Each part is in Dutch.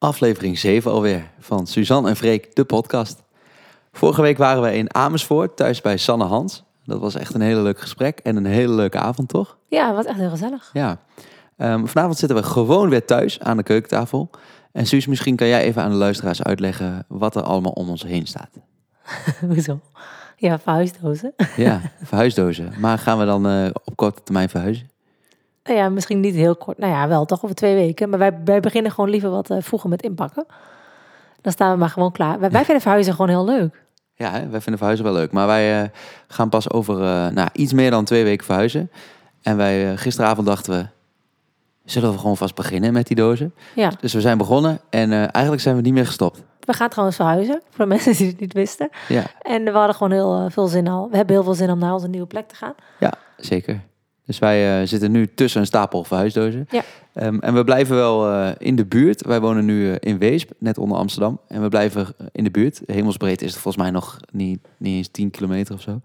Aflevering 7 alweer van Suzanne en Freek, de podcast. Vorige week waren we in Amersfoort, thuis bij Sanne Hans. Dat was echt een hele leuk gesprek en een hele leuke avond, toch? Ja, was echt heel gezellig. Ja. Ehm, vanavond zitten we gewoon weer thuis aan de keukentafel. En Suus, misschien kan jij even aan de luisteraars uitleggen wat er allemaal om ons heen staat. Hoezo? Ja, verhuisdozen. Ja, verhuisdozen. Maar gaan we dan eh, op korte termijn verhuizen? Nou ja, misschien niet heel kort. Nou ja, wel toch over twee weken. Maar wij, wij beginnen gewoon liever wat eh, vroeger met inpakken. Dan staan we maar gewoon klaar. Wij, wij vinden verhuizen gewoon heel leuk. Ja, hè, wij vinden verhuizen wel leuk. Maar wij eh, gaan pas over eh, nou, iets meer dan twee weken verhuizen. En wij, gisteravond dachten we, zullen we gewoon vast beginnen met die dozen? Ja, Dus we zijn begonnen en eigenlijk zijn we niet meer gestopt. we gaan trouwens verhuizen. Voor de mensen die het niet wisten. Ja, En we hadden gewoon heel veel zin al. We hebben heel veel zin om naar onze nieuwe plek te gaan. ja zeker. Dus wij eh, zitten nu tussen een stapel verhuisdozen. Ja. Ehm, en we blijven wel eh, in de buurt. Wij wonen nu eh, in Weesp, net onder Amsterdam. En we blijven in de buurt. Hemelsbreed is het volgens mij nog niet, niet eens 10 kilometer of zo.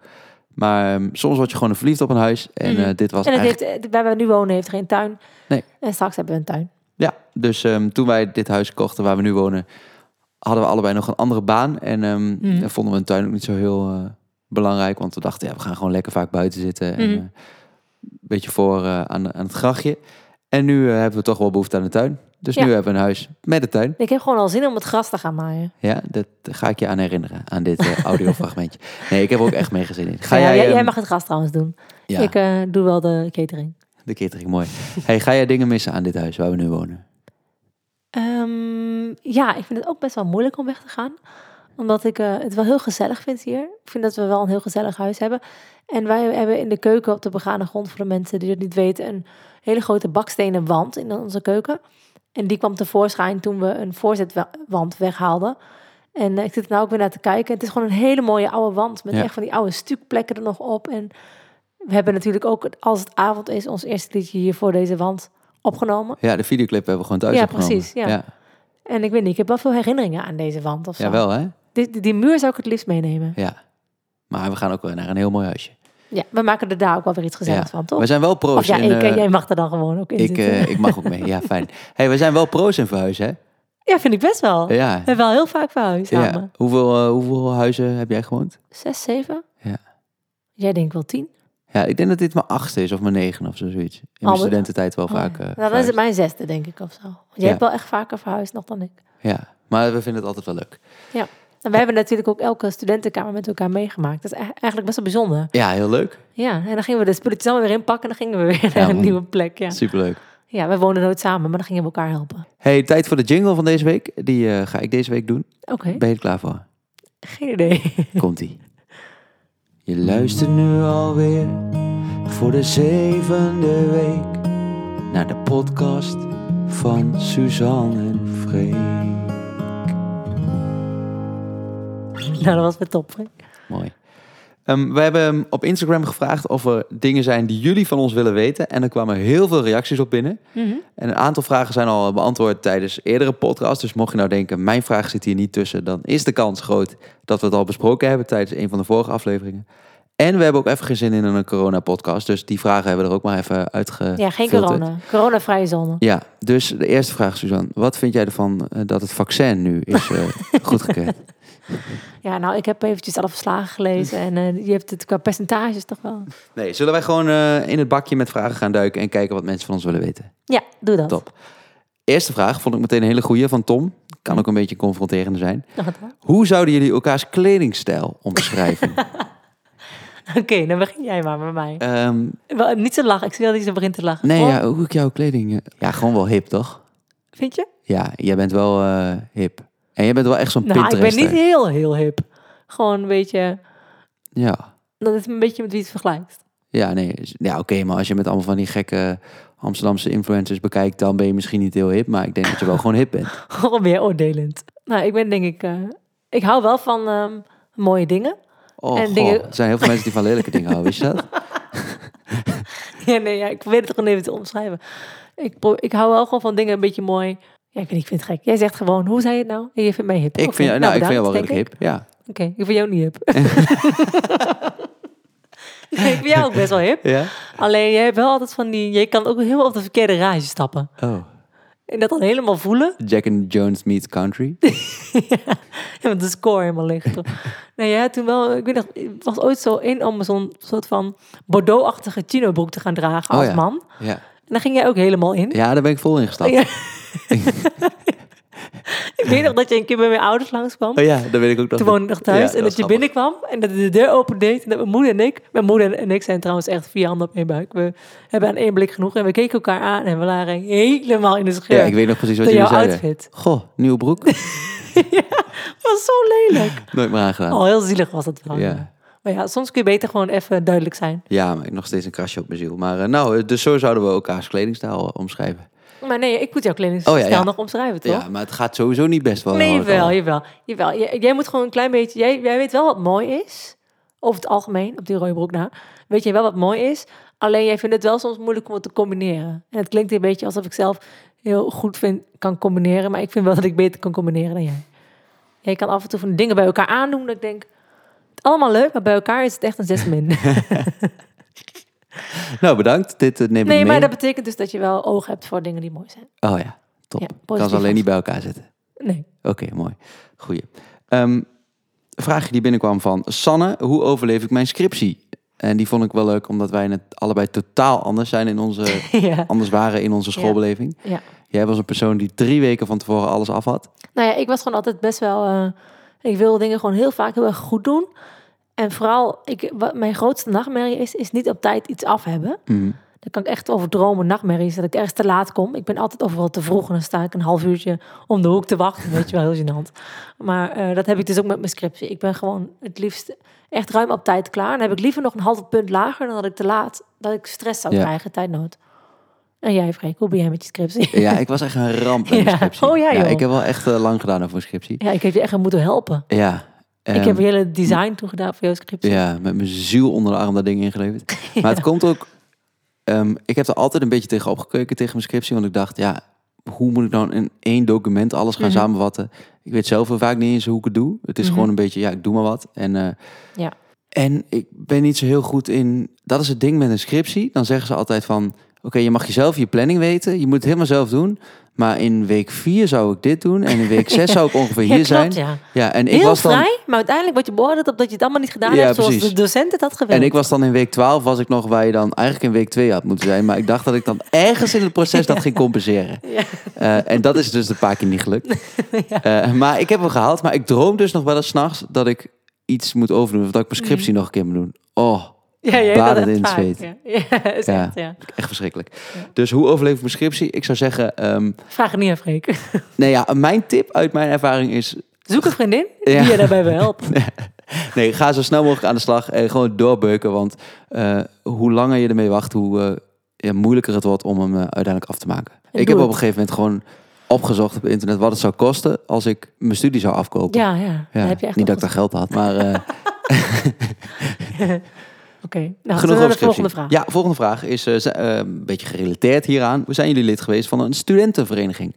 Maar ehm, soms word je gewoon verliefd op een huis. En Mhm. dit was En het eigenlijk... heeft, waar we nu wonen heeft geen tuin. Nee. En straks hebben we een tuin. Ja, dus ehm, toen wij dit huis kochten waar we nu wonen, hadden we allebei nog een andere baan. En en vonden we een tuin ook niet zo heel belangrijk. Want we dachten, ja, we gaan gewoon lekker vaak buiten zitten. En Mhm. Beetje voor eh, aan, aan het grachtje. En nu eh, hebben we toch wel behoefte aan een tuin. Dus Ja. nu hebben we een huis met een tuin. Ik heb gewoon al zin om het gras te gaan maaien. Ja, dat ga ik je aan herinneren, aan dit eh, audiofragmentje. Nee, ik heb ook echt mee gezin in. Ga Ja, jij, jij, jij ehm, mag het gras trouwens doen. ja, Ik doe wel de catering. de catering, mooi. Hey, ga jij dingen missen aan dit huis waar we nu wonen? Ehm, ja, ik vind het ook best wel moeilijk om weg te gaan. Omdat ik eh, het wel heel gezellig vind hier. Ik vind dat we wel een heel gezellig huis hebben. En wij hebben in de keuken op de begane grond, voor de mensen die het niet weten, een hele grote bakstenen wand in onze keuken. En die kwam tevoorschijn toen we een voorzetwand weghaalden. En eh, ik zit er nou ook weer naar te kijken. Het is gewoon een hele mooie oude wand met Ja. echt van die oude stukplekken er nog op. En we hebben natuurlijk ook, als het avond is, ons eerste liedje hier voor deze wand opgenomen. Ja, de videoclip hebben we gewoon thuis Ja, opgenomen. precies, ja. ja. En ik weet niet, ik heb wel veel herinneringen aan deze wand of zo. Ja, wel hè? Die, die, muur zou ik het liefst meenemen. Ja. Maar we gaan ook naar een heel mooi huisje. Ja, we maken er daar ook wel weer iets gezelligs van, toch? We zijn wel pro's of ja, in... ik, eh, jij mag er dan gewoon ook in ik, eh, ik mag ook mee. Ja, fijn. Hey, we zijn wel pro's in verhuizen, hè? ja, vind ik best wel. We Ja. hebben wel heel vaak verhuisd samen. ja. Hoeveel, eh, hoeveel huizen heb jij gewoond? Zes, zeven? Ja. Jij denkt wel tien? Ja, ik denk dat dit mijn achtste is of mijn negen of zo, zoiets. In mijn Oh, studententijd wel Oh, vaak. ja. nou, dan is het mijn zesde, denk ik, of zo. Jij Ja. hebt wel echt vaker verhuisd nog dan ik. Ja, maar we vinden het altijd wel leuk. En wij hebben natuurlijk ook elke studentenkamer met elkaar meegemaakt. Dat is eigenlijk best wel bijzonder. Ja, heel leuk. Ja, en dan gingen we de spulletjes allemaal weer inpakken en dan gingen we weer naar een nieuwe plek. Ja. Superleuk. ja, we woonden nooit samen, maar dan gingen we elkaar helpen. Hey, tijd voor de jingle van deze week. Die eh, ga ik deze week doen. Oké, Ben je er klaar voor? geen idee. Komt-ie. Je luistert nu alweer voor de zevende week naar de podcast van Suzanne en Freek. Nou, dat was weer top. hè? Mooi. Ehm, we hebben op Instagram gevraagd of er dingen zijn die jullie van ons willen weten. En er kwamen heel veel reacties op binnen. Mhm. En een aantal vragen zijn al beantwoord tijdens eerdere podcasts. Dus mocht je nou denken, mijn vraag zit hier niet tussen, dan is de kans groot dat we het al besproken hebben tijdens een van de vorige afleveringen. En we hebben ook even geen zin in een corona-podcast. Dus die vragen hebben we er ook maar even uitge. Ja, geen corona. Corona-vrije zone. Ja, dus de eerste vraag, Suzanne. Wat vind jij ervan eh, dat het vaccin nu is eh goedgekeurd? Ja, nou, ik heb eventjes alle verslagen gelezen en eh, je hebt het qua percentages toch wel. Nee, zullen wij gewoon eh, in het bakje met vragen gaan duiken en kijken wat mensen van ons willen weten? Ja, doe dat. Top. Eerste vraag vond ik meteen een hele goeie van Tom. Kan ook een beetje confronterende zijn. Nou? Hoe zouden jullie elkaars kledingstijl omschrijven? Oké, dan begin jij maar met mij. Ehm, Wel, niet zo lachen, ik zie dat je zo begint te lachen. nee, Oh, ja, hoe ik jouw kleding... eh, Ja, gewoon wel hip, toch? Vind je? Ja, jij bent wel hip. En jij bent wel echt zo'n Nou, ik ben Pinterester. niet heel, heel hip. Gewoon een beetje, Ja, dat is een beetje met wie het vergelijkt. ja nee. Ja, oké, maar als je met allemaal van die gekke Amsterdamse influencers bekijkt... dan ben je misschien niet heel hip. Maar ik denk dat je wel gewoon hip bent. Gewoon weer oordelend. Nou, ik ben denk ik, eh, ik hou wel van ehm, mooie dingen. Oh, En dingen- er zijn heel veel mensen die van lelijke dingen houden, wist je dat? Ja, nee, ja, ik probeer het gewoon even te omschrijven. Ik, ik hou wel gewoon van dingen een beetje mooi. Ja, ik niet, ik vind het gek. Jij zegt gewoon, hoe zei je het nou? Je vindt mij hip. Ik vind, jou- nou, ik vind jou wel redelijk hip. Ja. ik. Oké, ik vind jou niet hip. nee, ik vind jou ook best wel hip. ja? Alleen, je hebt wel altijd van die... Je kan ook helemaal op de verkeerde rage stappen. Oh. En dat dan helemaal voelen. Jack and Jones meets country. ja, want de score helemaal ligt. nou ja, toen wel, ik weet nog, het was ooit zo in om zo'n soort van Bordeaux-achtige chino-broek te gaan dragen Oh als ja. man. Ja. En daar ging jij ook helemaal in. ja, daar ben ik vol in gestapt. Ja. ik weet nog dat je een keer bij mijn ouders langskwam. Oh ja, dat weet ik ook nog. Toen woonde ik nog thuis. Ja, en dat, je binnenkwam en dat de deur open deed. En dat mijn moeder en ik... Mijn moeder en ik zijn trouwens echt vier handen op één buik. We hebben aan één blik genoeg. En we keken elkaar aan en we waren helemaal in de scheur. Ja, ik weet nog precies wat jouw zeiden. outfit. Goh, nieuwe broek. Dat was zo lelijk. Nooit meer aangedaan. Oh, heel zielig was dat wel. Ja. Maar ja, soms kun je beter gewoon even duidelijk zijn. Ja, maar nog steeds een krasje op mijn ziel. Maar eh, nou, dus zo zouden we elkaars kledingstijl eh, omschrijven. Maar nee, ik moet jouw kledingstijl Oh, ja, ja. nog omschrijven, toch? Ja, maar het gaat sowieso niet best wel. nee, al. jawel, jawel, jawel. Jij, jij moet gewoon een klein beetje... Jij, jij weet wel wat mooi is. Over het algemeen, op die rode broek na. Weet je wel wat mooi is. Alleen jij vindt het wel soms moeilijk om het te combineren. En het klinkt een beetje alsof ik zelf heel goed vind, kan combineren. Maar ik vind wel dat ik beter kan combineren dan jij. Jij kan af en toe van dingen bij elkaar aandoen. Dat ik denk, allemaal leuk, maar bij elkaar is het echt een zes min. Nou, bedankt. Dit eh, neem ik nee, mee. maar dat betekent dus dat je wel oog hebt voor dingen die mooi zijn. Oh ja, top. Ja, kan ze alleen niet bij elkaar zitten. Nee. Oké, mooi. Goeie. Ehm, een vraagje die binnenkwam van Sanne. Hoe overleef ik mijn scriptie? En die vond ik wel leuk, omdat wij het allebei totaal anders zijn in onze... ja. anders waren in onze schoolbeleving. ja. Jij was een persoon die drie weken van tevoren alles af had. Nou ja, ik was gewoon altijd best wel. eh, ik wil dingen gewoon heel vaak heel erg goed doen. En vooral, ik, wat mijn grootste nachtmerrie is, is niet op tijd iets af hebben. Mhm. Dan kan ik echt over dromen, nachtmerries, dat ik ergens te laat kom. Ik ben altijd overal te vroeg en dan sta ik een half uurtje om de hoek te wachten. Weet je wel, heel gênant. Maar eh, dat heb ik dus ook met mijn scriptie. Ik ben gewoon het liefst echt ruim op tijd klaar. En dan heb ik liever nog een half punt lager dan dat ik te laat, dat ik stress zou Ja. krijgen, tijdnood. En jij, Freek, hoe ben jij met je scriptie? Ja, ik was echt een ramp met Ja. mijn scriptie. Oh ja, joh. ik heb wel echt eh, lang gedaan over een scriptie. Ja, ik heb je echt moeten helpen. Ja. Ik ehm, heb hele design toen gedaan voor jouw scriptie. Ja, met mijn ziel onder de arm dat ding ingeleverd. Maar het komt ook... ehm, ik heb er altijd een beetje tegen opgekeken tegen mijn scriptie. Want ik dacht, ja, hoe moet ik dan in één document alles gaan Mhm. samenvatten? Ik weet zelf heel vaak niet eens hoe ik het doe. Het is Mhm. gewoon een beetje, ja, ik doe maar wat. En, eh, Ja. en ik ben niet zo heel goed in... Dat is het ding met een scriptie. Dan zeggen ze altijd van... Oké, je mag jezelf je planning weten. Je moet het helemaal zelf doen. Maar in week 4 zou ik dit doen. En in week 6 zou ik ongeveer Ja, hier zijn. ja. Ja, en ik Heel was dan... vrij, maar uiteindelijk word je beoordeeld op dat je het allemaal niet gedaan Ja, hebt zoals precies. de docent het had gewild. En ik was dan in week 12, was ik nog waar je dan eigenlijk in week 2 had moeten zijn. Maar ik dacht dat ik dan ergens in het proces dat ging compenseren. Eh, en dat is dus een paar keer niet gelukt. Eh, maar ik heb hem gehaald. Maar ik droom dus nog wel eens 's nachts dat ik iets moet overdoen. Of dat ik mijn scriptie nog een keer moet doen. Oh, ja, jij baden in het zweet. Ja, ja is Ja. echt, ja. echt verschrikkelijk. Dus hoe overleef ik mijn scriptie? Ik zou zeggen, ehm, Vraag het niet aan Freek. nee ja, mijn tip uit mijn ervaring is... Zoek een vriendin die je daarbij wil helpen. Nee, ga zo snel mogelijk aan de slag en gewoon doorbeuken. Want eh, hoe langer je ermee wacht, hoe eh, moeilijker het wordt om hem eh, uiteindelijk af te maken. ik heb op een gegeven moment gewoon opgezocht op internet wat het zou kosten als ik mijn studie zou afkopen. Ja, ja. Heb je echt niet dat ik daar geld had, maar Oké, nou, genoeg over de volgende vraag. Ja, volgende vraag is eh, eh, een beetje gerelateerd hieraan. We zijn jullie lid geweest van een studentenvereniging.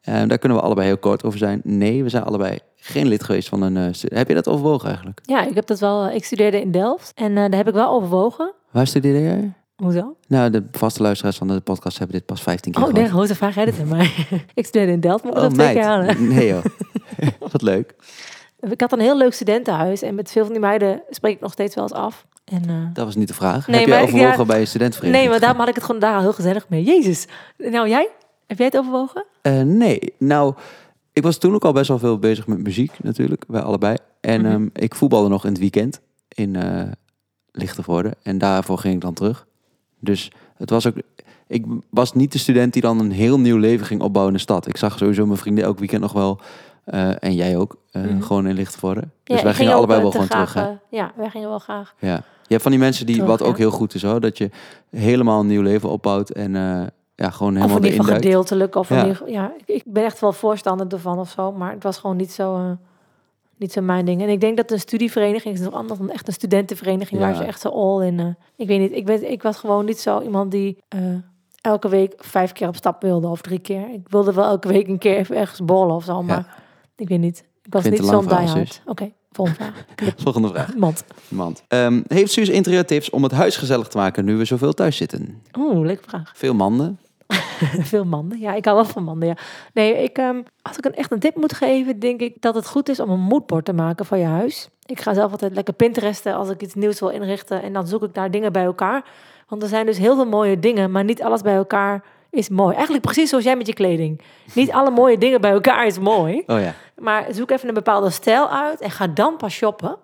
Eh, daar kunnen we allebei heel kort over zijn. Nee, we zijn allebei geen lid geweest van een... stu- heb je dat overwogen eigenlijk? Ja, ik heb dat wel. Ik studeerde in Delft en daar heb ik wel overwogen. Waar studeerde jij? Hoezo? Nou, de vaste luisteraars van de podcast hebben dit pas 15 keer Oh, nee, grote vraag jij dit aan mij. ik studeerde in Delft, moet ik dat Oh, twee keer halen. Nee joh. Wat leuk. Ik had een heel leuk studentenhuis en met veel van die meiden spreek ik nog steeds wel eens af. En, eh, Dat was niet de vraag. Nee, Heb je maar- overwogen ja. bij een studentenvereniging? nee, maar daarom had ik het gewoon daar al heel gezellig mee. Jezus. Nou, jij? Heb jij het overwogen? Eh, nee, nou, ik was toen ook al best wel veel bezig met muziek natuurlijk, wij allebei. En Mhm. ehm, ik voetbalde nog in het weekend in eh Lichtenvoorde en daarvoor ging ik dan terug. Dus het was ook, ik was niet de student die dan een heel nieuw leven ging opbouwen in de stad. Ik zag sowieso mijn vrienden elk weekend nog wel, en jij ook, Mhm. gewoon in Lichtenvoorde. Dus Ja, wij gingen allebei wel gewoon graag, terug. Ja, wij gingen wel graag. Ja. Je hebt van die mensen die, wat ook ja. heel goed is hoor, dat je helemaal een nieuw leven opbouwt en eh, ja, gewoon Of helemaal in ieder geval erin duikt. gedeeltelijk. Of in Ja. ja, ik, ben echt wel voorstander ervan of zo. Maar het was gewoon niet zo, eh, niet zo mijn ding. En ik denk dat een studievereniging is nog anders dan echt een studentenvereniging. Ja. Waar ze echt zo all in... eh, ik weet niet, ik, ben, ik was gewoon niet zo iemand die elke week vijf keer op stap wilde. Of drie keer. Ik wilde wel elke week een keer even ergens bollen of zo. Maar ik weet niet. Ik was niet zo'n diehard. Oké, volgende vraag. Volgende vraag. Mand. Mand. Ehm, heeft Suus interieurtips om het huis gezellig te maken nu we zoveel thuis zitten? Oeh, leuke vraag. Veel manden. Veel manden. Ja, ik hou wel van manden. Ja. Nee, ik, ehm, als ik een, echt een tip moet geven, denk ik dat het goed is om een moodboard te maken van je huis. Ik ga zelf altijd lekker Pinteresten als ik iets nieuws wil inrichten. En dan zoek ik daar dingen bij elkaar. Want er zijn dus heel veel mooie dingen, maar niet alles bij elkaar is mooi. Eigenlijk precies zoals jij met je kleding. Niet alle mooie dingen bij elkaar is mooi. Oh ja. Maar zoek even een bepaalde stijl uit en ga dan pas shoppen.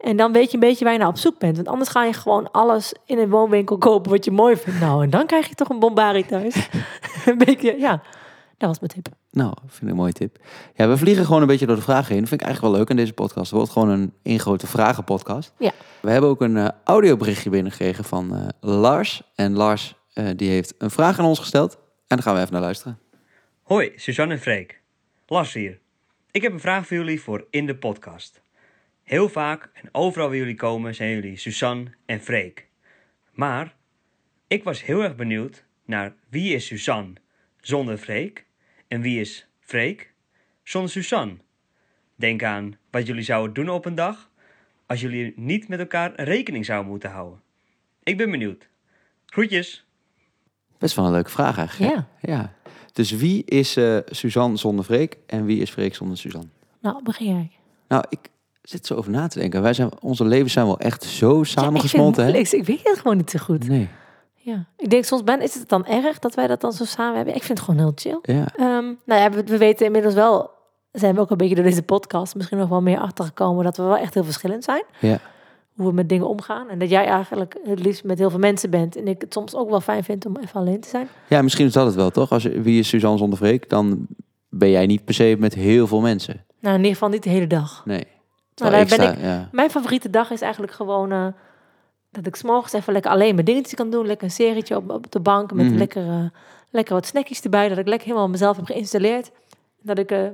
En dan weet je een beetje waar je naar op zoek bent. Want anders ga je gewoon alles in een woonwinkel kopen wat je mooi vindt. Nou, en dan krijg je toch een bombari thuis. een beetje, ja. Dat was mijn tip. Nou, vind ik een mooie tip. Ja, we vliegen gewoon een beetje door de vragen heen. Dat vind ik eigenlijk wel leuk in deze podcast. Het wordt gewoon een één grote vragenpodcast. Ja. We hebben ook een eh, audioberichtje binnengekregen van eh, Lars. En Lars eh, die heeft een vraag aan ons gesteld. En daar gaan we even naar luisteren. Hoi, Suzanne en Freek. Lars hier. Ik heb een vraag voor jullie voor in de podcast. Heel vaak en overal waar jullie komen zijn jullie Suzanne en Freek. Maar ik was heel erg benieuwd naar wie is Suzanne zonder Freek en wie is Freek zonder Suzanne. Denk aan wat jullie zouden doen op een dag als jullie niet met elkaar rekening zouden moeten houden. Ik ben benieuwd. Groetjes! Best wel een leuke vraag eigenlijk. Ja. ja. Dus wie is eh, Suzanne zonder Freek en wie is Freek zonder Suzanne? Nou, begin jij. Nou, ik zit zo over na te denken. Wij zijn, onze levens zijn wel echt zo Ja, ik samengesmolten. hè? moeilijk. Ik weet het gewoon niet zo goed. Nee. Ja. Ik denk soms, ben, is het dan erg dat wij dat dan zo samen hebben? Ik vind het gewoon heel chill. Ja. Ehm, nou ja, we, we weten inmiddels wel, zijn we ook een beetje door deze podcast misschien nog wel meer achtergekomen dat we wel echt heel verschillend zijn. Ja. Hoe we met dingen omgaan. En dat jij eigenlijk het liefst met heel veel mensen bent. En ik het soms ook wel fijn vind om even alleen te zijn. ja, misschien is dat het wel, toch? Als wie is Suzanne zonder Freek, dan ben jij niet per se met heel veel mensen. Nou, in ieder geval niet de hele dag. Nee. Nou, daar ben sta- ja. Mijn favoriete dag is eigenlijk gewoon eh, dat ik s'morgens even lekker alleen mijn dingetjes kan doen. Lekker een serietje op, op de bank met Mhm. lekker, eh, lekker wat snackjes erbij. Dat ik lekker helemaal mezelf heb geïnstalleerd. Dat ik s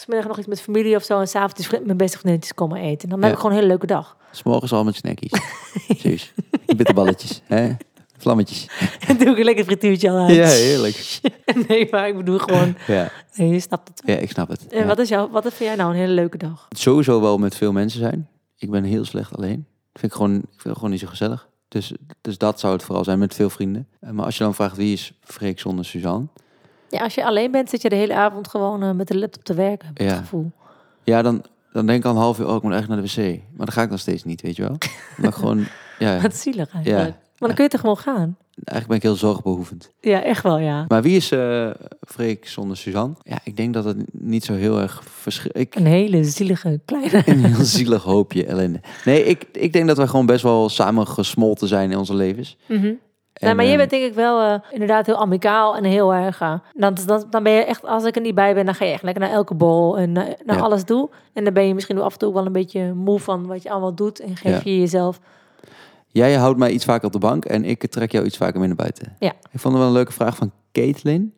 smiddag nog iets met familie of zo en s'avonds vriend- mijn beste vriendinnetjes komen eten. En dan heb ik gewoon een hele leuke dag. S'morgens al met snackies. Precies. Bitterballetjes. Hè? Vlammetjes. En doe ik een lekker frituurtje al uit. Ja, heerlijk. nee, maar ik bedoel gewoon, Ja, nee, je snapt het. ja ik snap het. En Ja. wat is jouw, wat vind jij nou een hele leuke dag? Sowieso wel met veel mensen zijn. Ik ben heel slecht alleen. Vind ik gewoon, ik vind het gewoon niet zo gezellig. Dus, dus dat zou het vooral zijn met veel vrienden. Eh, Maar als je dan vraagt wie is Freek zonder Suzanne? Ja, als je alleen bent, zit je de hele avond gewoon eh, met de laptop te werken. Heb Ja. het gevoel. Ja, dan, dan denk ik al een half uur, oh, ik moet echt naar de wc. Maar dan ga ik nog steeds niet, weet je wel. Maar gewoon, ja, Wat zielig eigenlijk. Ja. Maar dan kun je toch gewoon gaan? eigenlijk ben ik heel zorgbehoevend. Ja, echt wel, ja. Maar wie is eh Freek zonder Suzanne? Ja, ik denk dat het niet zo heel erg verschil. Ik, Een hele zielige kleine. een heel zielig hoopje ellende. Nee, ik, ik denk dat wij gewoon best wel samen gesmolten zijn in onze levens. En, nou, maar je ehm, bent denk ik wel eh, inderdaad heel amicaal en heel erg... eh, dan, dan, dan ben je echt, als ik er niet bij ben, dan ga je echt lekker naar elke bol en eh, naar Ja. alles toe. En dan ben je misschien af en toe wel een beetje moe van wat je allemaal doet. En geef Ja. je jezelf... Jij houdt mij iets vaker op de bank en ik trek jou iets vaker mee naar buiten. Ja. Ik vond het wel een leuke vraag van Caitlin.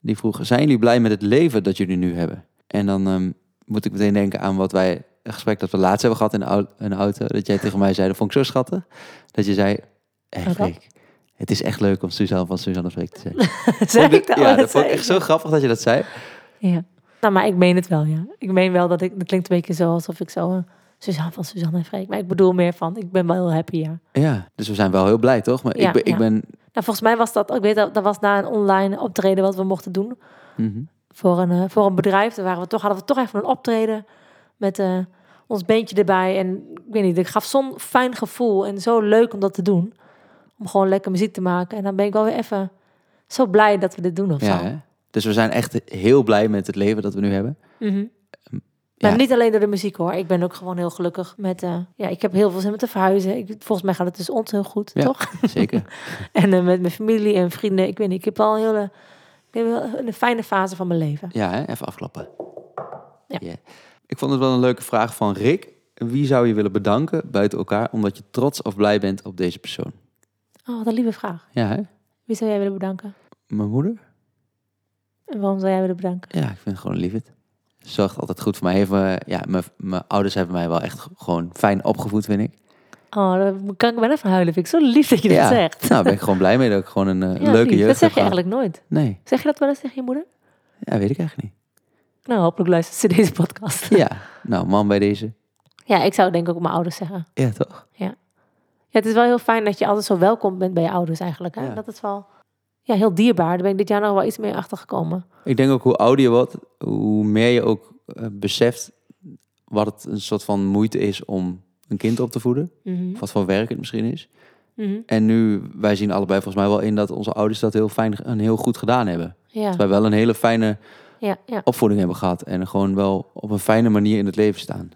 Die vroeg, zijn jullie blij met het leven dat jullie nu hebben? En dan ehm, moet ik meteen denken aan wat wij, een gesprek dat we laatst hebben gehad in de auto. Dat jij tegen mij zei, dat vond ik zo schattig. Dat je zei? Freek, het is echt leuk om Suzanne van Suzanne Freek te zijn. Zeg ik dat? Ja, dat vond ik echt zo grappig dat je dat zei. Ja. Nou, maar ik meen het wel, ja. Ik meen wel dat ik... Dat klinkt een beetje zo alsof ik zo... eh, Suzanne van Suzanne en Freek. Maar ik bedoel meer van... Ik ben wel heel happy, ja. Ja, dus we zijn wel heel blij, toch? Maar Ja, ik, ben, ik ben... Nou, volgens mij was dat... Ik weet dat, dat was na een online optreden wat we mochten doen. mhm. voor een, eh, voor een bedrijf. Daar waren we toch, hadden we toch even een optreden met eh, ons beentje erbij. En ik weet niet, ik gaf zo'n fijn gevoel en zo leuk om dat te doen. Om gewoon lekker muziek te maken. En dan ben ik wel weer even zo blij dat we dit doen of Ja, zo. hè? Dus we zijn echt heel blij met het leven dat we nu hebben. Mhm. Ja. Maar niet alleen door de muziek hoor. Ik ben ook gewoon heel gelukkig met... eh, ja, ik heb heel veel zin met te verhuizen. Ik, volgens mij gaat het dus ons heel goed, Ja. toch? Zeker. En eh, met mijn familie en vrienden. Ik weet niet, ik heb al een hele... Ik heb een fijne fase van mijn leven. Ja, hè? even afklappen. Ja. Yeah. Ik vond het wel een leuke vraag van Rick. Wie zou je willen bedanken buiten elkaar omdat je trots of blij bent op deze persoon? Oh, wat een lieve vraag. Ja, hè? Wie zou jij willen bedanken? Mijn moeder? En waarom zou jij willen bedanken? Ja, ik vind het gewoon liefheid. Ze zorgt altijd goed voor mij. Heeft me, ja, mijn, mijn ouders hebben mij wel echt gewoon fijn opgevoed, vind ik. Oh, dan kan ik wel even huilen. Vind ik zo lief dat je dat ja, zegt. nou ben ik gewoon blij mee dat ik gewoon een eh, Ja, leuke lief. jeugd Dat zeg je eigenlijk nooit. Nee, Zeg je dat wel eens tegen je moeder? ja, weet ik eigenlijk niet. Nou, hopelijk luistert ze deze podcast. Ja, nou man bij deze. Ja, ik zou denk ik ook mijn ouders zeggen. Ja, toch? Ja, het is wel heel fijn dat je altijd zo welkom bent bij je ouders eigenlijk. Hè? Ja. Dat is wel... ja, heel dierbaar. Daar ben ik dit jaar nog wel iets meer achter gekomen. Ik denk ook hoe ouder je wordt, hoe meer je ook eh, beseft wat het een soort van moeite is om een kind op te voeden. Of wat voor werk het misschien is. Mhm. En nu, wij zien allebei volgens mij wel in dat onze ouders dat heel fijn en heel goed gedaan hebben. Ja, Dat wij wel een hele fijne ja, ja. opvoeding hebben gehad. En gewoon wel op een fijne manier in het leven staan.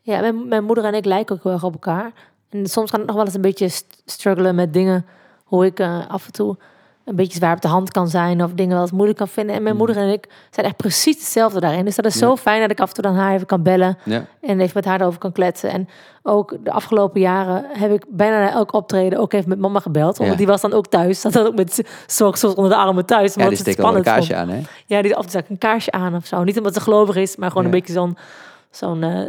ja mijn, mijn moeder en ik lijken ook heel erg op elkaar. En soms kan ik nog wel eens een beetje st- struggelen met dingen. Hoe ik eh, af en toe een beetje zwaar op de hand kan zijn. Of dingen wel eens moeilijk kan vinden. En mijn Mm. moeder en ik zijn echt precies hetzelfde daarin. Dus dat is zo Ja. fijn dat ik af en toe dan haar even kan bellen. Ja, En even met haar erover kan kletsen. En ook de afgelopen jaren heb ik bijna na elk optreden ook even met mama gebeld. Want Ja. die was dan ook thuis. Zat dan ook met soks onder de armen thuis. ja die steken al een kaarsje vond. aan, hè? Ja, die af en toe een kaarsje aan of zo. Niet omdat ze gelovig is, maar gewoon een beetje zo'n zo'n eh,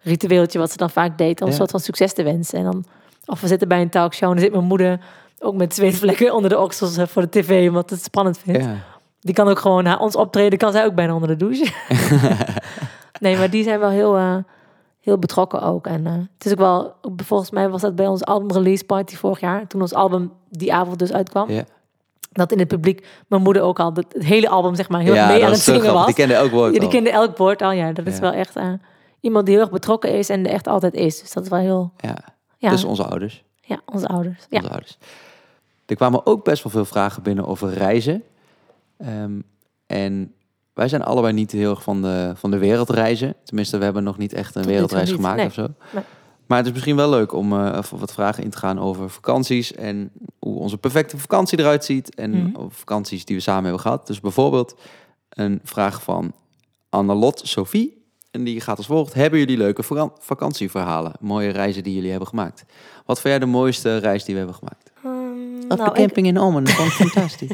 ritueeltje wat ze dan vaak deed. Om een soort van succes te wensen. En dan, of we zitten bij een talkshow en dan zit mijn moeder ook met zweetvlekken onder de oksels eh, voor de tv. Omdat het spannend vindt. Ja. Die kan ook gewoon, na ons optreden kan zij ook bijna onder de douche. nee, maar die zijn wel heel, eh, heel betrokken ook. En eh, het is ook wel, volgens mij was dat bij ons album release party vorig jaar. Toen ons album die avond dus uitkwam. Ja. Dat in het publiek mijn moeder ook al het, hele album zeg maar heel ja, mee aan het zingen was. Die kende elk woord Ja, die kende elk woord al. Ja, dat is Ja. wel echt eh, iemand die heel erg betrokken is en er echt altijd is. Dus dat is wel heel, Ja, ja, dus onze ouders. ja onze ouders. Ja. Onze ouders. Er kwamen ook best wel veel vragen binnen over reizen. Ehm, en wij zijn allebei niet heel erg van de, van de wereldreizen. Tenminste, we hebben nog niet echt een Tot wereldreis gemaakt nee. of zo. Nee. Maar het is misschien wel leuk om even wat vragen in te gaan over vakanties. En hoe onze perfecte vakantie eruit ziet. En Mhm. vakanties die we samen hebben gehad. Dus bijvoorbeeld een vraag van Annelot Sophie. En die gaat als volgt. Hebben jullie leuke vaka- vakantieverhalen? Mooie reizen die jullie hebben gemaakt? Wat vind jij de mooiste reis die we hebben gemaakt? Ehm, Op nou, de ik- camping in Ommen. Dat vond ik fantastisch.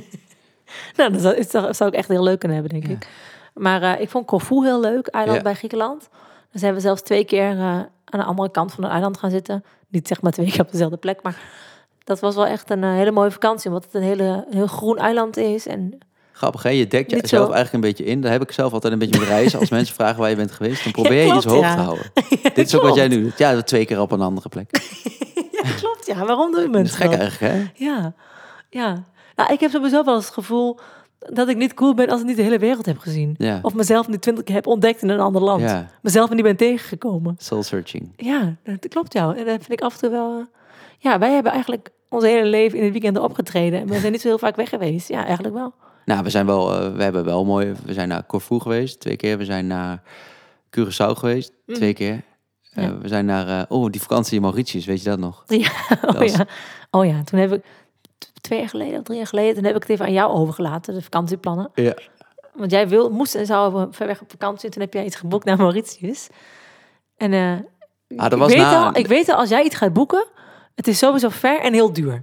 Nou, dat zou, dat zou ik echt heel leuk kunnen hebben, denk Ja. ik. Maar eh, ik vond Corfu heel leuk, eiland Ja. bij Griekenland. Dus hebben we zelfs twee keer eh, aan de andere kant van het eiland gaan zitten. Niet zeg maar twee keer op dezelfde plek, maar dat was wel echt een eh, hele mooie vakantie. Omdat het een hele, een heel groen eiland is. En Grappig, hè? Je dekt jezelf eigenlijk een beetje in. Daar heb ik zelf altijd een beetje met reizen. Als mensen vragen waar je bent geweest, dan probeer je klopt, iets hoog ja. te houden. Dit is ook wat jij nu doet. Ja, twee keer op een andere plek. ja, klopt. Ja, waarom doen Dat is mensen gek eigenlijk, hè? Ja, ja. Nou, ik heb sowieso wel eens het gevoel dat ik niet cool ben als ik niet de hele wereld heb gezien. Ja. Of mezelf niet twintig keer heb ontdekt in een ander land. Ja, Mezelf niet ben tegengekomen. soul searching. Ja, dat klopt jou. En dat vind ik af en toe wel... eh, Ja, wij hebben eigenlijk ons hele leven in het weekend opgetreden. En we zijn niet zo heel vaak weg geweest. Ja, eigenlijk wel. Nou, we zijn wel, eh, we hebben wel mooi. We zijn naar Corfu geweest, twee keer. We zijn naar Curaçao geweest, twee keer. Eh. We zijn naar, eh, oh, die vakantie in Mauritius, weet je dat nog? Ja, oh, was- ja. oh ja, toen heb ik... Twee jaar geleden of drie jaar geleden... Toen heb ik het even aan jou overgelaten, de vakantieplannen. Ja. Want jij wil, moest en zou ver weg op vakantie. En toen heb jij iets geboekt naar Mauritius. En eh, Ah, dat ik, was weet na... al, ik weet al, als jij iets gaat boeken... Het is sowieso ver en heel duur.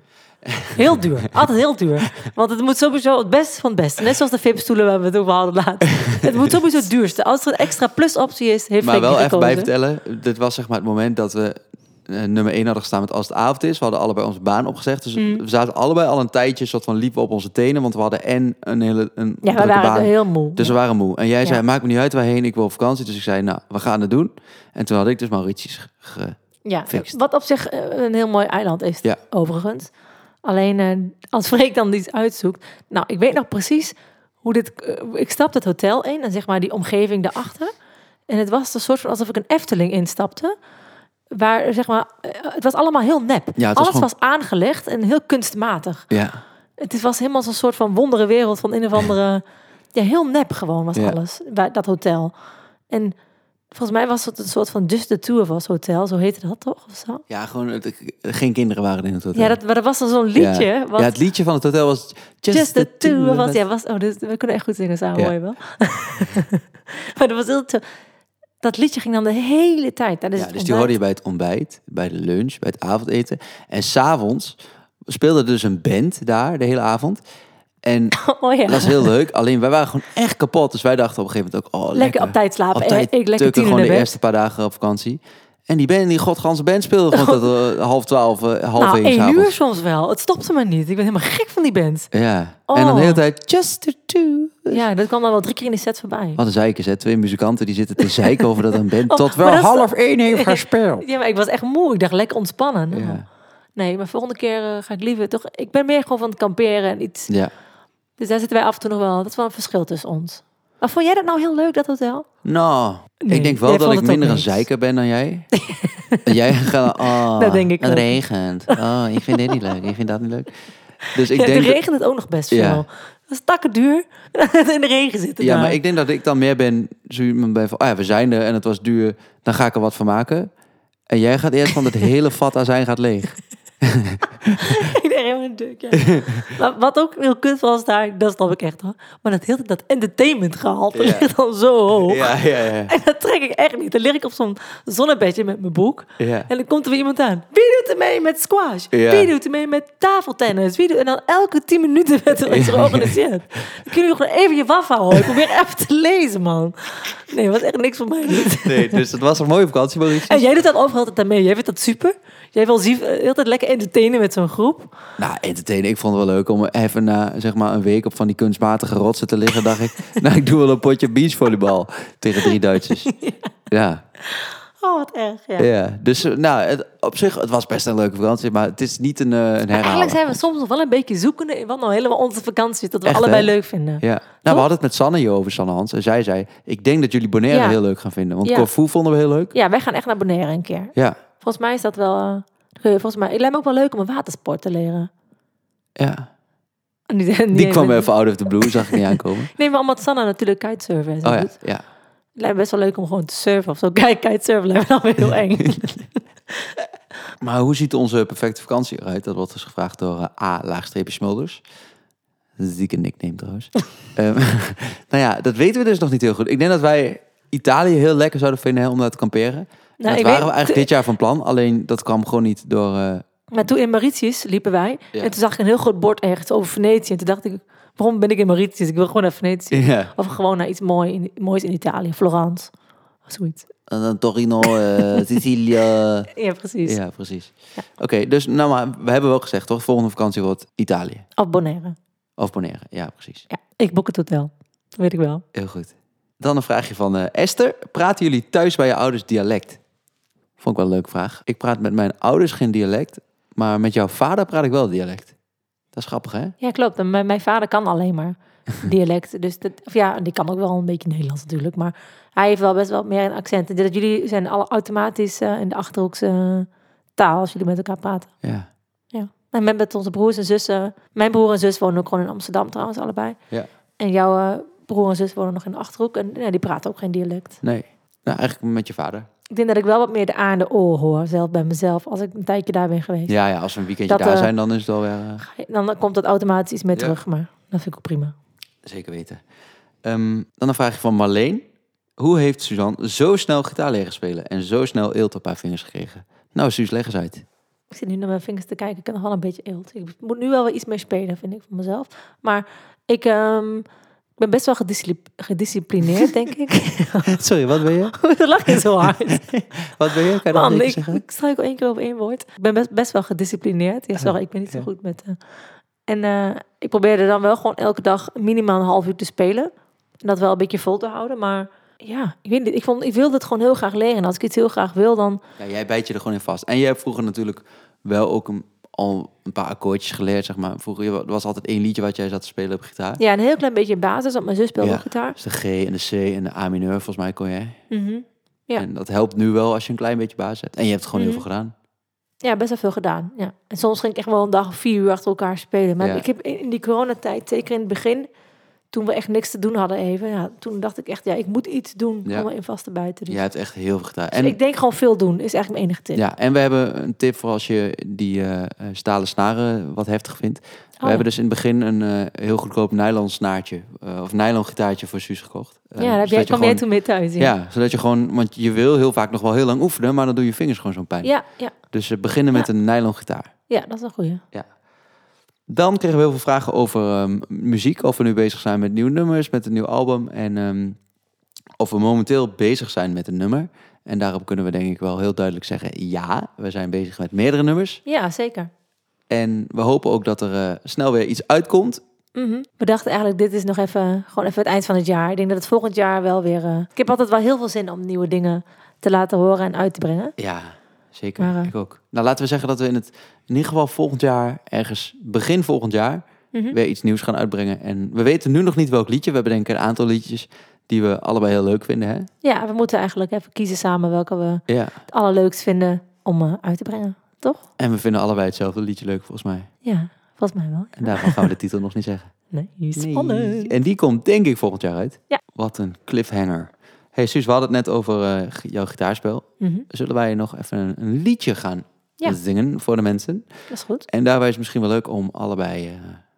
Heel duur. Altijd heel duur. Want het moet sowieso het beste van het beste. Net zoals de VIP-stoelen waar we het over hadden laatst. Het moet sowieso het duurste. Als er een extra plus-optie is, heeft Maar wel even bijvertellen. Dit was zeg maar het moment dat we eh, nummer 1 hadden gestaan met als het avond is. We hadden allebei onze baan opgezegd. Dus Mm. we zaten allebei al een tijdje soort van liepen op onze tenen. Want we hadden en een hele een Ja, we waren baan. heel moe. Dus we waren moe. En jij Ja. zei, maakt me niet uit waarheen, ik wil op vakantie. Dus ik zei, nou, we gaan het doen. En toen had ik dus Mauritius ge... Ja, Fixed. wat op zich eh, een heel mooi eiland is, Ja. overigens. Alleen eh, als Freek dan iets uitzoekt. Nou, ik weet nog precies hoe dit. eh, ik stapte het hotel in en zeg maar die omgeving daarachter. En het was een soort van alsof ik een Efteling instapte. Waar zeg maar, eh, het was allemaal heel nep. Ja, was Alles gewoon- was aangelegd en heel kunstmatig. Ja, Het was helemaal zo'n soort van wondere wereld van een of andere. Ja, heel nep gewoon was Ja. alles bij dat hotel. En volgens mij was het een soort van Just the Two of Us hotel, zo heette dat toch? Of zo? ja gewoon, het- geen kinderen waren in het hotel. Ja, dat, maar er was dan zo'n liedje. Ja. Wat, Ja, het liedje van het hotel was Just, Just the Two of Us. Ja, was, oh, dus, we kunnen echt goed zingen samen, Ja. hoor je wel. maar dat was heel. Dat liedje ging dan de hele tijd. Ja, dus die hoorde je bij het ontbijt, bij de lunch, bij het avondeten. En s'avonds speelde dus een band daar de hele avond. En Oh ja, dat was heel leuk. Alleen wij waren gewoon echt kapot. Dus wij dachten op een gegeven moment ook, oh lekker. lekker op tijd slapen. Op tijd ik lekker gewoon de bed. eerste paar dagen op vakantie. En die band, die godganse band speelde gewoon tot eh, half twaalf, eh, half Nou, één uur soms wel. Het stopte me niet. Ik ben helemaal gek van die band. Ja. En Oh. dan de hele tijd, just the two. Ja, dat kwam dan wel drie keer in de set voorbij. Wat een zeikers, hè? Twee muzikanten die zitten te zeiken over dat een band Oh, tot wel is- half één heeft gespeeld. Ja, maar ik was echt moe. Ik dacht lekker ontspannen. Ja. Nee, maar volgende keer eh, ga ik liever toch... Ik ben meer gewoon van het kamperen en iets... Ja. Dus daar zitten wij af en toe nog wel... Dat is wel een verschil tussen ons. Maar vond jij dat nou heel leuk, dat hotel? Nou, Nee, ik denk wel jij dat ik het minder een zeiker ben dan jij. En jij gaat, oh, Dat denk ik het ook. regent. Oh, ik vind dit niet leuk, ik vind dat niet leuk. Dus ik ja, denk... de dat- regent het ook nog best Ja. veel. Dat is takken duur. in de regen zitten Ja, daar. maar ik denk dat ik dan meer ben, zo iemand ben van, oh ja, we zijn er en het was duur, dan ga ik er wat van maken. En jij gaat eerst van het hele vat azijn gaat leeg. Ik deed helemaal een duk, ja. maar wat ook heel kut was daar, dat snap ik echt hoor. Maar dat hele dat entertainment gehalte Ja. ligt dan zo hoog. Ja, ja, ja. En dat trek ik echt niet. Dan lig ik op zo'n zonnebedje met mijn boek. ja. En dan komt er weer iemand aan. Wie doet er mee met squash? Ja. Wie doet er mee met tafeltennis? Wie doet... En dan elke tien minuten werd er iets georganiseerd. Dan kun je nog even je waf houden. Ik probeer even te lezen, man. Nee, was echt niks voor mij niet. Nee, dus het was een mooie vakantie, Maurice. En jij doet dat overal altijd aan mee. Jij vindt dat super. Jij wil eh, heel tijd lekker entertainen met zo'n groep. Nou, entertainen, ik vond het wel leuk om even na zeg maar een week op van die kunstmatige rotsen te liggen. dacht ik, nou, ik doe wel een potje beachvolleybal tegen drie Duitsers. Ja, Oh, wat erg, ja. ja. Dus eh, nou, het, op zich, het was best een leuke vakantie, maar het is niet een, eh, een herhaling. eigenlijk zijn we soms nog wel een beetje zoekende in wat nou helemaal onze vakantie is. Dat we Echt, allebei hè? leuk vinden. Ja. Nou, we hadden het met Sanne hierover, Sanne Hans. En zij zei, ik denk dat jullie Bonaire Ja. heel leuk gaan vinden. Want Ja. Corfu vonden we heel leuk. Ja, wij gaan echt naar Bonaire een keer. Ja, Volgens mij is dat wel... eh, volgens mij, het lijkt me ook wel leuk om een watersport te leren. ja. Niet, niet Die kwam even- even out of the blue, zag ik niet aankomen. Nee, maar omdat Sanna natuurlijk kitesurfen en zo Oh ja, doet. ja. Het lijkt me best wel leuk om gewoon te surfen of zo. Kijk, kitesurfen lijkt me dan weer heel eng. Maar hoe ziet onze perfecte vakantie eruit? Dat wordt dus gevraagd door eh, A, laagstreepje Smulders. Een zieke nickname trouwens. Ehm, nou ja, dat weten we dus nog niet heel goed. Ik denk dat wij Italië heel lekker zouden vinden hè, om daar te kamperen. Nou, dat waren weet- we eigenlijk dit jaar van plan. Alleen dat kwam gewoon niet door... eh, Maar toen in Mauritius liepen wij. Ja. En toen zag ik een heel groot bord ergens over Venetië. En toen dacht ik, waarom ben ik in Mauritius? Ik wil gewoon naar Venetië. Of gewoon naar iets mooi in, moois in Italië. Florence. Of zoiets. En dan Torino, eh, Sicilië. Ja, precies. Ja, precies. Oké, dus nou maar, we hebben wel gezegd toch? Volgende vakantie wordt Italië. Of Bonaire. Of Bonaire. Ja, precies. Ja, ik boek het hotel. Dat weet ik wel. Heel goed. Dan een vraagje van eh, Esther. Praten jullie thuis bij je ouders dialect? Vond ik wel een leuke vraag. Ik praat met mijn ouders geen dialect, maar met jouw vader praat ik wel dialect. Dat is grappig, hè? Ja, klopt. En mijn, vader kan alleen maar dialect. Dus dat, of ja, die kan ook wel een beetje Nederlands natuurlijk. Maar hij heeft wel best wel meer een accent. En dat jullie zijn alle automatisch eh, in de Achterhoekse eh, taal als jullie met elkaar praten. Ja. En met, met onze broers en zussen. Mijn broer en zus wonen ook gewoon in Amsterdam trouwens, allebei. Ja. En jouw eh, broer en zus wonen nog in de Achterhoek. En ja, die praten ook geen dialect. Nee. Nou, eigenlijk met je vader. Ik denk dat ik wel wat meer de A en de O hoor, zelf bij mezelf. Als ik een tijdje daar ben geweest. Ja, ja, als we een weekendje Dat, daar eh, zijn, dan is het alweer... eh, Dan komt dat automatisch iets meer Ja. terug. Maar dat vind ik ook prima. zeker weten. Ehm, dan een vraagje van Marleen. Hoe heeft Suzanne zo snel gitaar leren spelen en zo snel eelt op haar vingers gekregen? Nou, Suus, leg eens uit. Ik zit nu naar mijn vingers te kijken. Ik heb nog wel een beetje eelt. Ik moet nu wel weer iets meer spelen, vind ik, van mezelf. Maar ik ehm, ben best wel gediscipli- gedisciplineerd, denk ik. Sorry, wat ben je? Hoe lach je zo hard? Wat ben je? Kan je dat Man, ik, zeggen? ik struikel één keer op één woord. Ik ben best, best wel gedisciplineerd. Ja, sorry, ik ben niet zo goed met... eh, en eh, ik probeerde dan wel gewoon elke dag minimaal een half uur te spelen. En dat wel een beetje vol te houden. Maar ja, ik weet niet. Ik, vond, ik wilde het gewoon heel graag leren. En als ik iets heel graag wil, dan... Ja, jij bijt je er gewoon in vast. En jij hebt vroeger natuurlijk wel ook een, al een paar akkoordjes geleerd, zeg maar. Vroeger er was altijd één liedje wat jij zat te spelen op gitaar. Ja, een heel klein beetje basis. Want mijn zus speelde Ja. ook gitaar. Dus de G en de C en de A mineur, volgens mij kon jij. Mhm. Ja. En dat helpt nu wel als je een klein beetje basis hebt. En je hebt gewoon Mhm. heel veel gedaan. Ja, best wel veel gedaan. Ja. En soms ging ik echt wel een dag of vier uur achter elkaar spelen. Maar Ja. ik heb in in die coronatijd, zeker in het begin, toen we echt niks te doen hadden even, ja, toen dacht ik echt, ja, ik moet iets doen Ja. om me in vast te bijten. Dus. Jij hebt echt heel veel gedaan. Dus En, ik denk gewoon veel doen, is eigenlijk mijn enige tip. ja, en we hebben een tip voor als je die eh, eh, stalen snaren wat heftig vindt. We Oh, hebben dus in het begin een eh, heel goedkoop nylon snaartje, of nylon gitaartje voor Suus gekocht. Ja, daar heb jij, kwam jij toen mee thuis. Ja, zodat je gewoon, want je wil heel vaak nog wel heel lang oefenen, maar dan doen je vingers gewoon zo'n pijn. ja, ja, Dus beginnen met een nylon gitaar. ja, dat is een goeie. Dan kregen we heel veel vragen over ehm, muziek. Of we nu bezig zijn met nieuwe nummers, met een nieuw album. En ehm, of we momenteel bezig zijn met een nummer. En daarop kunnen we denk ik wel heel duidelijk zeggen... ja, we zijn bezig met meerdere nummers. Ja, zeker. En we hopen ook dat er eh, snel weer iets uitkomt. Mhm. We dachten eigenlijk, dit is nog even, gewoon even het eind van het jaar. Ik denk dat het volgend jaar wel weer... eh, ik heb altijd wel heel veel zin om nieuwe dingen te laten horen en uit te brengen. Ja, zeker. Maar, eh, Ik ook. Nou, laten we zeggen dat we in het in ieder geval volgend jaar, ergens begin volgend jaar, Mhm. weer iets nieuws gaan uitbrengen. En we weten nu nog niet welk liedje. We hebben denk ik een aantal liedjes die we allebei heel leuk vinden. Hè? Ja, we moeten eigenlijk even kiezen samen welke we Ja. het allerleukst vinden om eh, uit te brengen. Toch? En we vinden allebei hetzelfde liedje leuk, volgens mij. Ja, volgens mij wel. En daarvan gaan we de titel nog niet zeggen. Nee, Nee. spannend. En die komt denk ik volgend jaar uit. Ja. Wat een cliffhanger. Hey Suus, we hadden het net over eh, g- jouw gitaarspel. Mhm, Zullen wij nog even een, een liedje gaan Ja. zingen voor de mensen? Dat is goed. En daarbij is het misschien wel leuk om allebei eh,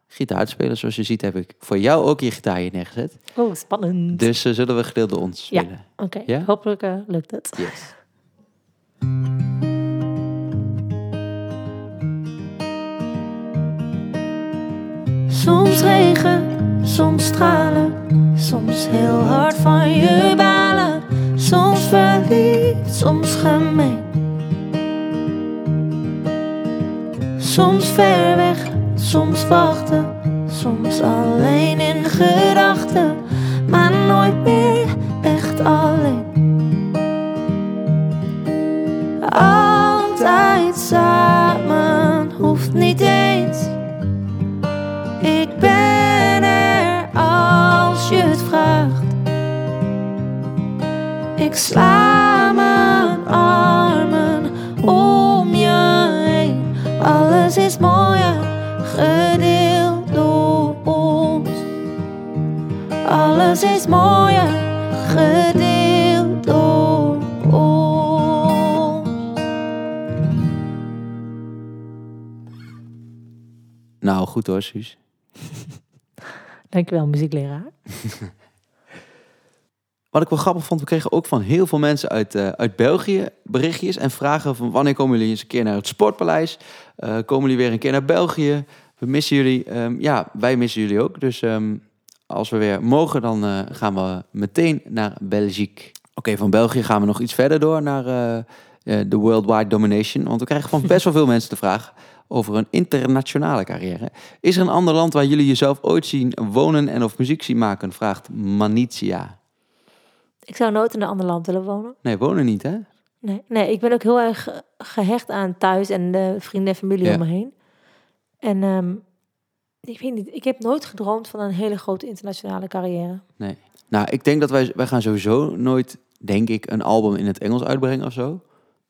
gitaar te spelen. Zoals je ziet heb ik voor jou ook je gitaar hier neergezet. Oh, spannend. Dus eh, zullen we gedeeld door ons Ja. spelen? Oké, Ja? hopelijk eh, lukt het. Yes. Soms regen, soms stralen, soms heel hard van je balen. Soms verliefd, soms gemeen. Soms ver weg, soms wachten, soms alleen in gedachten, maar nooit meer echt alleen. Altijd samen goed hoor, Suus. Dankjewel, muziekleraar. Wat ik wel grappig vond, we kregen ook van heel veel mensen uit, eh, uit België berichtjes en vragen van wanneer komen jullie eens een keer naar het Sportpaleis? Eh, komen jullie weer een keer naar België? We missen jullie. Ehm, ja, wij missen jullie ook. Dus ehm, als we weer mogen, dan eh, gaan we meteen naar België. Oké, van België gaan we nog iets verder door naar de Worldwide Domination. Want we krijgen van best wel veel mensen de vraag over een internationale carrière. Is er een ander land waar jullie jezelf ooit zien wonen en of muziek zien maken? Vraagt Manitia. Ik zou nooit in een ander land willen wonen. Nee, wonen niet, hè? Nee, nee, ik ben ook heel erg eh, gehecht aan thuis en de vrienden en familie Ja. om me heen. En ehm, ik weet niet, ik heb nooit gedroomd van een hele grote internationale carrière. Nou, ik denk dat wij, wij gaan sowieso nooit, denk ik, een album in het Engels uitbrengen of zo.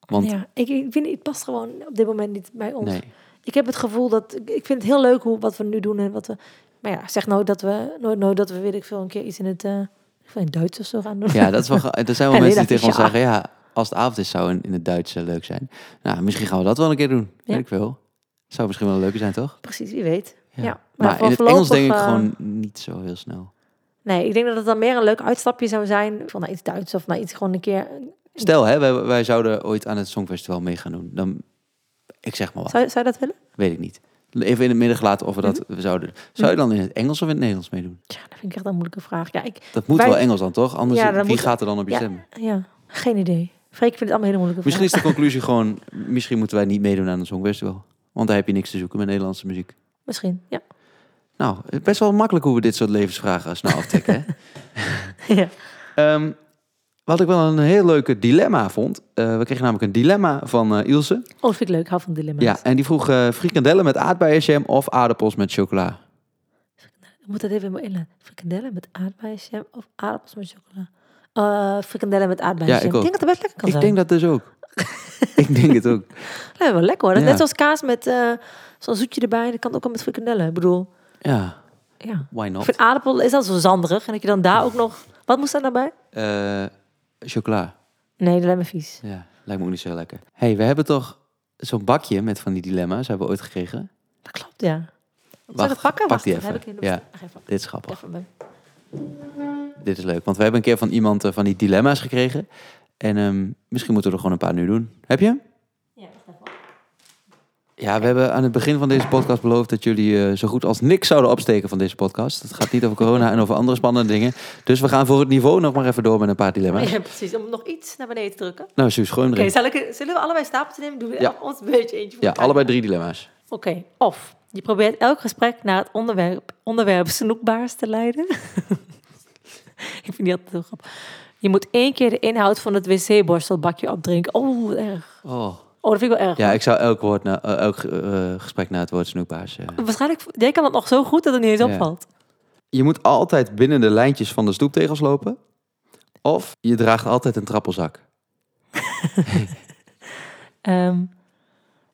Want ja, ik, ik vind het past gewoon op dit moment niet bij ons. nee, Ik heb het gevoel dat ik vind het heel leuk hoe wat we nu doen en wat we. Maar ja, zeg nooit dat we nooit nooit dat we weet ik veel een keer iets in het eh, in het Duits of zo gaan doen. ja, dat is wel. Er zijn wel mensen die tegen ons ja. zeggen, ja, als het avond is, zou in, in het Duits eh, leuk zijn. Nou, misschien gaan we dat wel een keer doen. Ja. Weet ik wel. Zou misschien wel leuk zijn, toch? Precies, wie weet. Ja, maar, maar in het Engels denk ik eh, gewoon niet zo heel snel. Nee, ik denk dat het dan meer een leuk uitstapje zou zijn van naar iets Duits of naar iets gewoon een keer. Stel, hè, wij, wij zouden ooit aan het Songfestival mee gaan doen. Dan, ik zeg maar wat, Zou, zou je dat willen? weet ik niet. Even in het midden gelaten of we dat Mhm. we zouden. Zou je dan in het Engels of in het Nederlands meedoen? Ja, dat vind ik echt een moeilijke vraag. Ja, ik, Dat moet Wij- wel Engels dan, toch? Anders, Ja, wie moet- gaat er dan op je Ja. stemmen? ja, geen idee. Freek, ik vind het allemaal hele moeilijke Misschien is de conclusie gewoon, misschien moeten wij niet meedoen aan het Songfestival. Want daar heb je niks te zoeken met Nederlandse muziek. Misschien, ja. Nou, best wel makkelijk hoe we dit soort levensvragen snel aftikken. hè? ja. Ehm, wat ik wel een heel leuke dilemma vond. eh, we kregen namelijk een dilemma van eh, Ilse. Oh, vind ik leuk. Ik hou van dilemma's. Ja, en die vroeg eh frikandellen met aardbeienjam of aardappels met chocola. Ik moet dat even in. Frikandellen met aardbeienjam of aardappels met chocola? Eh frikandellen met aardbeienjam. Ja, ik denk dat het best lekker kan Ik zijn. denk dat dus ook. ik denk het ook. Ja, wel lekker hoor. Ja. Net zoals kaas met zo'n zoetje erbij. Dat kan ook al met frikandellen. Ik bedoel, Ja, ja. why Ik not? vind aardappel is al zo zanderig. En dat je dan daar ook nog... Wat moest daar daarbij? Eh, chocola. Nee, dat lijkt me vies. Ja, lijkt me ook niet zo lekker. hey, we hebben toch zo'n bakje met van die dilemma's. Hebben we ooit gekregen. Dat klopt, ja. Wacht, ik het pakken? pak Wacht, die even. Heb ik in de Ja. Even, Dit is grappig. even. Dit is leuk, want we hebben een keer van iemand eh, van die dilemma's gekregen. En ehm, misschien moeten we er gewoon een paar nu doen. Heb je hem? Ja, we hebben aan het begin van deze podcast beloofd dat jullie eh, zo goed als niks zouden opsteken van deze podcast. Het gaat niet over corona en over andere spannende dingen. Dus we gaan voor het niveau nog maar even door met een paar dilemma's. Ja, precies. Om nog iets naar beneden te drukken. Nou, Suus, gooi hem Oké, erin. zullen we allebei stapeltjes nemen? Doen we Ja. ons een beetje eentje voor Ja, allebei drie dilemma's. Oké, of je probeert elk gesprek naar het onderwerp, onderwerp snoekbaars te leiden. ik vind die altijd heel grappig. Je moet één keer de inhoud van het wc-borstelbakje opdrinken. Oh, erg. Oh, Oh, dat vind ik wel erg. Ja, ik zou elk, woord na, eh, elk eh, gesprek na het woord snoephaas... eh, Waarschijnlijk, jij kan het nog zo goed dat het niet eens Ja. opvalt. Je moet altijd binnen de lijntjes van de stoeptegels lopen. Of je draagt altijd een trappelzak. Ehm,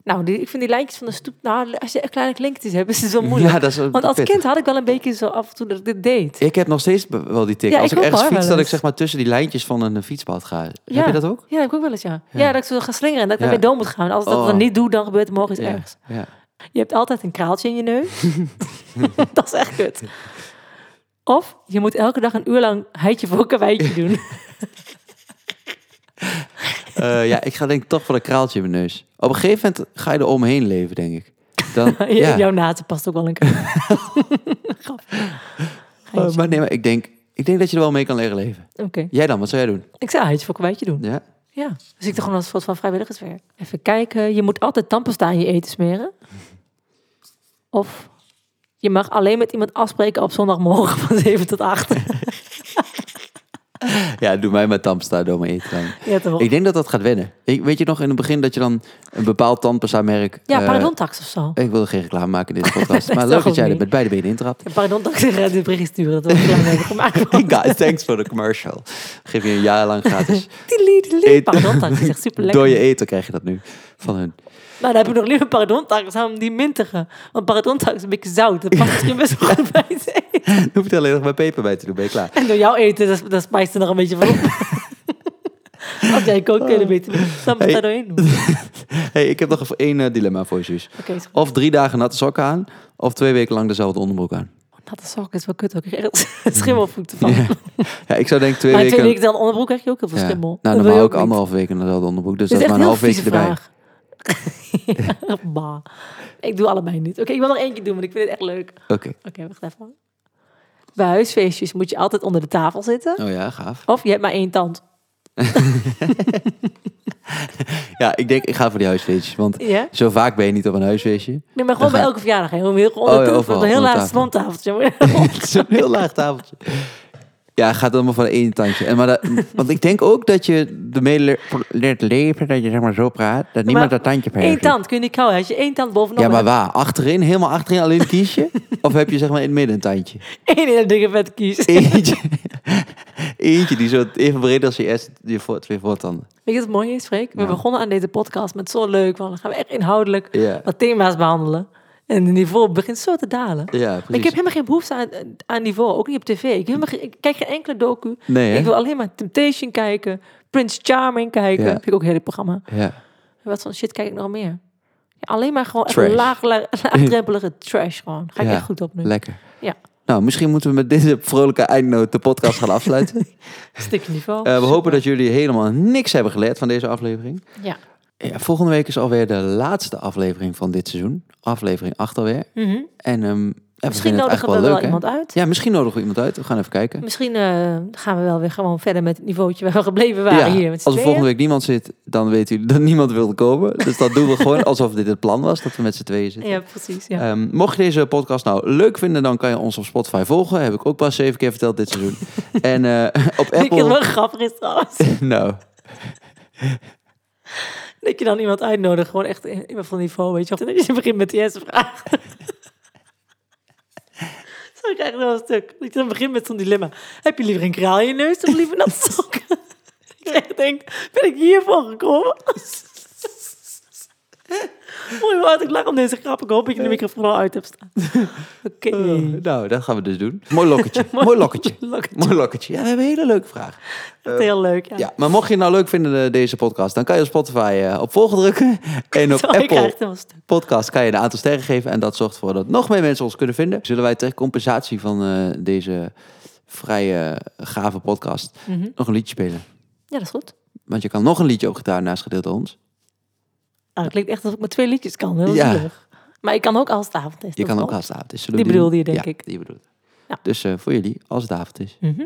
nou, die, ik vind die lijntjes van de stoep... Nou, als je kleine klinkjes hebt, is het wel moeilijk. Ja, dat is wel Want als pittig. kind had ik wel een beetje zo af en toe dat ik dit deed. Ik heb nog steeds wel die tik. Ja, Als ik ik, ergens fiets, dat ik zeg maar tussen die lijntjes van een fietspad ga. Heb Ja. je dat ook? Ja, dat heb ik ook wel eens, ja. Ja, dat ik zo ga slingeren en dat ik naar dood moet gaan. Als ik dat Oh. dan niet doe, dan gebeurt er morgen iets Ja. ergs. Je hebt altijd een kraaltje in je neus. dat is echt kut. Of je moet elke dag een uur lang heitje voor karweitje doen. Eh, ja, ik ga denk ik toch voor een kraaltje in mijn neus. Op een gegeven moment ga je er omheen leven, denk ik. Dan, ja. Jouw naad past ook wel een keer. Eh, maar nee, maar ik denk, ik denk dat je er wel mee kan leren leven. Oké. Jij dan, wat zou jij doen? Ik zou heitje voor karweitje doen. Ja? Ja. Dus ik toch gewoon als een soort van vrijwilligerswerk. Even kijken. Je moet altijd tandpasta in je eten smeren. Of je mag alleen met iemand afspreken op zondagmorgen van 7 tot 8. Ja, doe mij met tandpasta door mijn eten dan. ja, toch? Ik denk dat dat gaat wennen. Ik, weet je nog in het begin dat je dan een bepaald tandpasta-merk... ja, eh, parodontax of zo. ik wil geen reclame maken in deze podcast. Maar leuk dat jij er met beide benen intrapt. Ja, parodontax gaat dit bericht sturen dat we reclame hebben gemaakt. Guys, thanks for the commercial. Geef je een jaar lang gratis. Parodontax is echt super lekker. Door je eten krijg je dat nu van hun. Nou, dan heb ik nog liever parodontax dan die mintige. Want parodontax is een beetje zout. Dat past je best wel goed bij het eten. Dan hoef je alleen nog maar peper bij te doen, ben je klaar. En door jouw eten, dat, dat spijst er nog een beetje van op. Als jij kookt, kun je er beter dan moet Hey. daar doorheen doen. hey, ik heb nog even één eh, dilemma voor je, goed. Of drie dagen natte sokken aan, of twee weken lang dezelfde onderbroek aan. Natte sok is wel kut ook. Schimmelvoeten van. Ja. Ja, ik zou denk twee maar weken... twee weken dan onderbroek krijg je ook heel veel Ja. schimmel. Nou, normaal je ook niet. anderhalf weken dezelfde onderbroek. Dus dat is maar een half weekje erbij. bah. Ik doe allebei niet. Oké, ik wil nog eentje doen, want ik vind het echt leuk. Oké. Oké, wacht even. Bij huisfeestjes moet je altijd onder de tafel zitten. Oh ja, gaaf. Of je hebt maar één tand. Ja, ik denk, ik ga voor die huisfeestjes. Want Ja? zo vaak ben je niet op een huisfeestje. Nee, maar gewoon bij ga- elke verjaardag. Hè. Heel, heel, onder, Oh ja, overal, een heel laag is een heel laag tafeltje. Ja, gaat allemaal van één tandje. En maar dat, want ik denk ook dat je ermee leert, leert leven, dat je zeg maar zo praat, dat niemand dat tandje per Eén tand kun je niet kauwen. Als je één tand bovenop Ja, maar hebt, waar? Achterin, helemaal achterin alleen een kiesje? of heb je zeg maar in het midden een tandje? één hele dikke vet kies. Eentje. Eentje die zo even breed als je eerst je voor, twee voortanden. Weet je wat het mooie is, Freek? We Nou. begonnen aan deze podcast met zo leuk. Want dan gaan we echt inhoudelijk Ja, wat thema's behandelen. En het niveau begint zo te dalen. ja Maar ik precies. heb helemaal geen behoefte aan, aan niveau, ook niet op tv. Ik, heb helemaal ik kijk geen enkele docu. Nee? Ik wil alleen maar Temptation kijken, Prince Charming kijken. Ja. Vind ik ook een hele programma. Ja. Wat van shit kijk ik nog meer? Ja, alleen maar gewoon echt Trash. laag, laag, laagdrempelige trash gewoon. Ga ik Ja, echt goed op nu. Lekker. Ja. Nou, misschien moeten we met deze vrolijke eindnoot de podcast gaan afsluiten. Stukje niveau. Eh, we hopen dat jullie helemaal niks hebben geleerd van deze aflevering. Ja. Ja, volgende week is alweer de laatste aflevering van dit seizoen. Aflevering 8 alweer. Mhm. En ehm, ja, we Misschien het nodigen we wel, leuk, iemand uit. Ja, misschien nodigen we iemand uit. We gaan even kijken. Misschien eh, gaan we wel weer gewoon verder met het niveautje waar we gebleven waren Ja, hier. Met als er volgende week niemand zit, dan weet u dat niemand wilde komen. Dus dat doen we gewoon alsof dit het plan was, dat we met z'n tweeën zitten. Ja, precies. Ja. Ehm, mocht je deze podcast nou leuk vinden, dan kan je ons op Spotify volgen. Heb ik ook pas zeven keer verteld dit seizoen. en eh, op Apple... wel grappig is trouwens? nou, Dat je dan iemand uitnodigt, gewoon echt iemand van niveau, weet je. En dat je begint met die eerste vraag. Zo krijg je wel een stuk. Dat je dan begint met zo'n dilemma. Heb je liever een kraal in je neus of liever natte sokken? ik denk, ben ik hiervoor gekomen? Mooi wat, ik lach om deze grap. Ik hoop dat je de microfoon al uit hebt staan. Oké. eh, nou, dat gaan we dus doen. Mooi lokketje. Mooi lokketje. Lokketje. Mooi lokketje. Ja, we hebben een hele leuke vraag. Heel leuk, ja. Ja, maar mocht je het nou leuk vinden, eh, deze podcast, dan kan je op Spotify eh, op volgen drukken. En op krijg Apple podcast kan je een aantal sterren geven. En dat zorgt ervoor dat nog meer mensen ons kunnen vinden. Zullen wij ter compensatie van eh, deze vrij eh, gave podcast Mhm. nog een liedje spelen? Ja, dat is goed. Want je kan nog een liedje op gitaar naast gedeeld ons. Nou, het klinkt echt alsof ik met twee liedjes kan. Heel Ja. zielig. Maar ik kan ook als het avond is. Je kan wel. ook als het avond is. Zullen Die bedoelde je, denk ja, ik. die bedoelde. Ja. Dus eh, voor jullie, als het avond is. Mhm.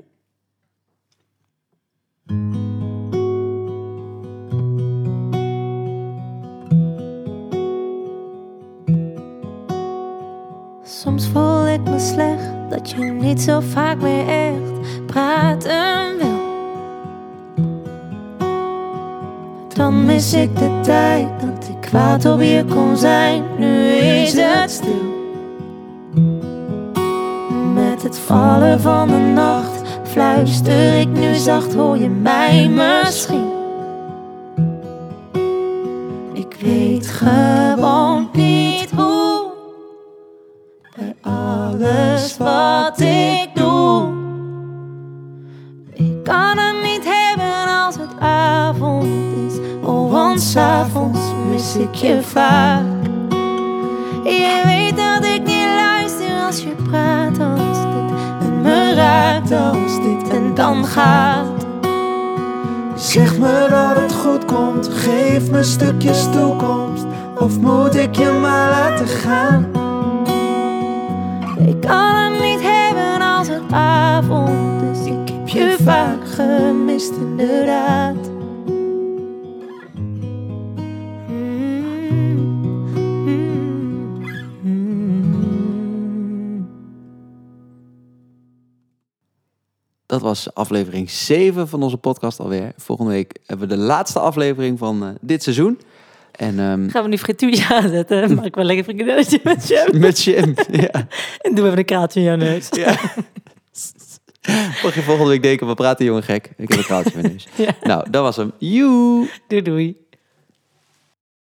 Soms voel ik me slecht dat je niet zo vaak meer echt praten wil. Dan mis ik de tijd dat ik kwaad op je kon zijn. Nu is het stil. Met het vallen van de nacht fluister ik nu zacht, hoor je mij misschien? Ik weet gewoon niet hoe. Bij alles wat ik ik je vaak. Je weet dat ik niet luister als je praat als dit. En me raakt als dit en dan gaat. Zeg me dat het goed komt, geef me stukjes toekomst. Of moet ik je maar laten gaan? Ik kan hem niet hebben als het avond is. Ik heb je vaak gemist, inderdaad. Dat was aflevering 7 van onze podcast alweer. Volgende week hebben we de laatste aflevering van eh, dit seizoen. En ehm, Gaan we nu frituurtje aanzetten? Maak ik wel lekker frikandelletje met jam. met Jim. ja. En doe even een kaartje in jouw neus. ja. Mag je volgende week denken, we praten jongen gek. Ik heb een kraaltje in mijn neus. Ja. Nou, dat was hem. Joe! Doei doei.